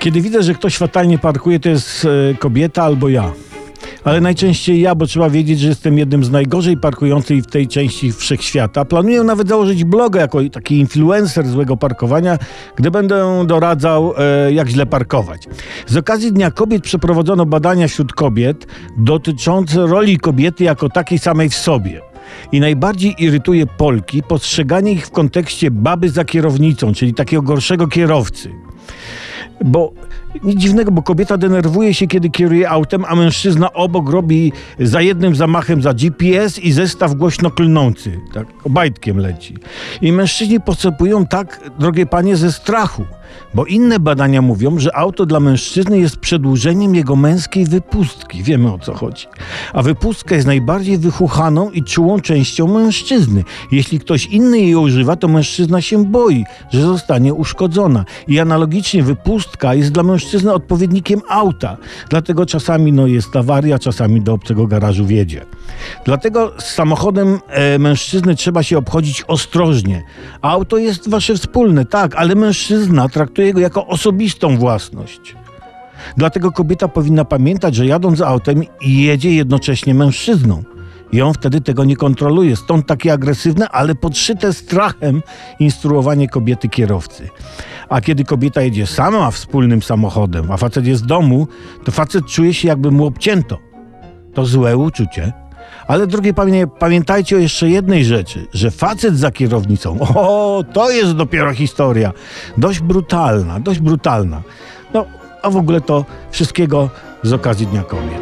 Kiedy widzę, że ktoś fatalnie parkuje, to jest e, kobieta albo ja. Ale najczęściej ja, bo trzeba wiedzieć, że jestem jednym z najgorzej parkujących w tej części wszechświata. Planuję nawet założyć bloga jako taki influencer złego parkowania, gdy będę doradzał, e, jak źle parkować. Z okazji Dnia Kobiet przeprowadzono badania wśród kobiet dotyczące roli kobiety jako takiej samej w sobie. I najbardziej irytuje Polki postrzeganie ich w kontekście baby za kierownicą, czyli takiego gorszego kierowcy. Bo nic dziwnego, bo kobieta denerwuje się, kiedy kieruje autem, a mężczyzna obok robi za jednym zamachem za GPS i zestaw głośno klnący. Tak, obajtkiem leci. I mężczyźni postępują tak, drogie panie, ze strachu. Bo inne badania mówią, że auto dla mężczyzny jest przedłużeniem jego męskiej wypustki. Wiemy o co chodzi. A wypustka jest najbardziej wychuchaną i czułą częścią mężczyzny. Jeśli ktoś inny jej używa, to mężczyzna się boi, że zostanie uszkodzona. I analogicznie wypustka jest dla mężczyzny odpowiednikiem auta. Dlatego czasami no, jest awaria, czasami do obcego garażu wiedzie. Dlatego z samochodem e, mężczyzny trzeba się obchodzić ostrożnie. Auto jest wasze wspólne, tak, ale mężczyzna traktuje go jako osobistą własność. Dlatego kobieta powinna pamiętać, że jadąc autem jedzie jednocześnie mężczyzną. I on wtedy tego nie kontroluje. Stąd takie agresywne, ale podszyte strachem instruowanie kobiety kierowcy. A kiedy kobieta jedzie sama wspólnym samochodem, a facet jest w domu, to facet czuje się jakby mu obcięto. To złe uczucie. Ale panie, pamiętajcie o jeszcze jednej rzeczy, że facet za kierownicą, o, to jest dopiero historia. Dość brutalna, dość brutalna. No, a w ogóle to wszystkiego z okazji Dnia Kobiet.